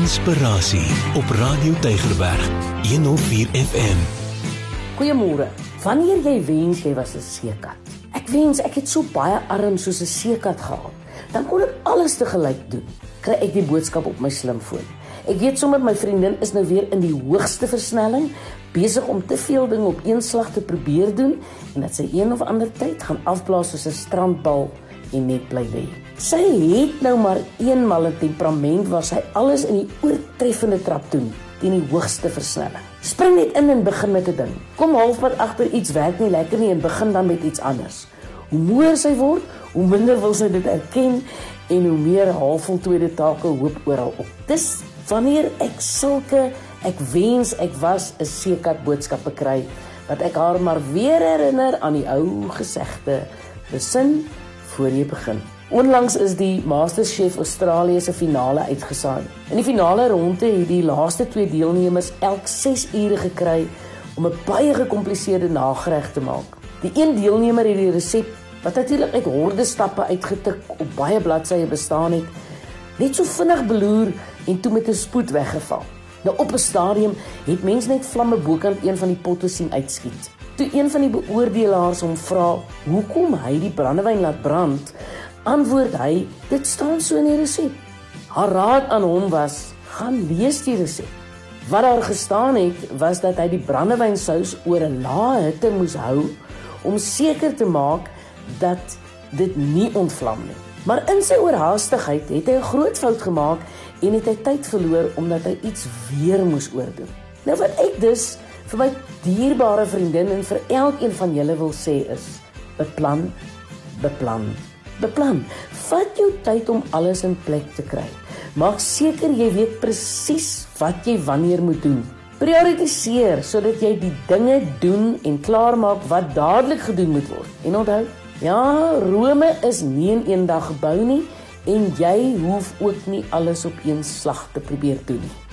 Inspirasie op Radio Tygerberg 104 FM. Goeiemôre. Wanneer jy wens jy was 'n seekat. Ek wens ek het so baie arms soos 'n seekat gehad. Dan kon ek alles te gelyk doen. Kry ek die boodskap op my slimfoon. Ek weet sommer my vriendin is nou weer in die hoogste versnelling besig om te veel dinge op een slag te probeer doen en dat sy een of ander tyd gaan afblaas soos 'n strandbal en net bly lê. Sy het nou maar eenmal 'n temperament waar sy alles in die oortreffende trap doen teen die hoogste versnelling. Spring net in en begin met 'n ding. Kom halfpad agter iets werk nie lekker nie en begin dan met iets anders. Hoe moer sy word, hoe minder wil sy dit erken en hoe meer halfvoltooide take hoop oral op. Dis wanneer ek sulke ek wens ek was 'n sekat boodskappe kry wat ek haar maar weer herinner aan die ou gesegde besin voor jy begin. Onlangs is die MasterChef Australië se finale uitgesaai. In die finale ronde het die laaste twee deelnemers elk 6 ure gekry om 'n baie gekompliseerde nagereg te maak. Die een deelnemer het die resep wat natuurlik uit horde stappe uitgetik op baie bladsye bestaan het, net so vinnig beloer en toe met 'n spoed weggeval. Nou op 'n stadium het mense net vlamme bokant een van die potte sien uitskiet. Toe een van die beoordelaars hom vra hoekom hy die brandewyn laat brand, antwoord hy: "Dit staan so in die resep." Haar raad aan hom was: "Gaan lees die resep." Wat daar gestaan het, was dat hy die brandewynsous oor 'n lae hitte moes hou om seker te maak dat dit nie ontvlam nie. Maar in sy oorhaastigheid het hy 'n groot fout gemaak en het hy tyd verloor omdat hy iets weer moes oordoen. Nou wat ek dus vir my dierbare vriendin en vir elkeen van julle wil sê is: beplan, beplan, beplan. Vat jou tyd om alles in plek te kry. Maak seker jy weet presies wat jy wanneer moet doen. Prioritiseer sodat jy die dinge doen en klaarmaak wat dadelik gedoen moet word. En onthou, ja, Rome is nie in een dag gebou nie en jy hoef ook nie alles op een slag te probeer doen nie.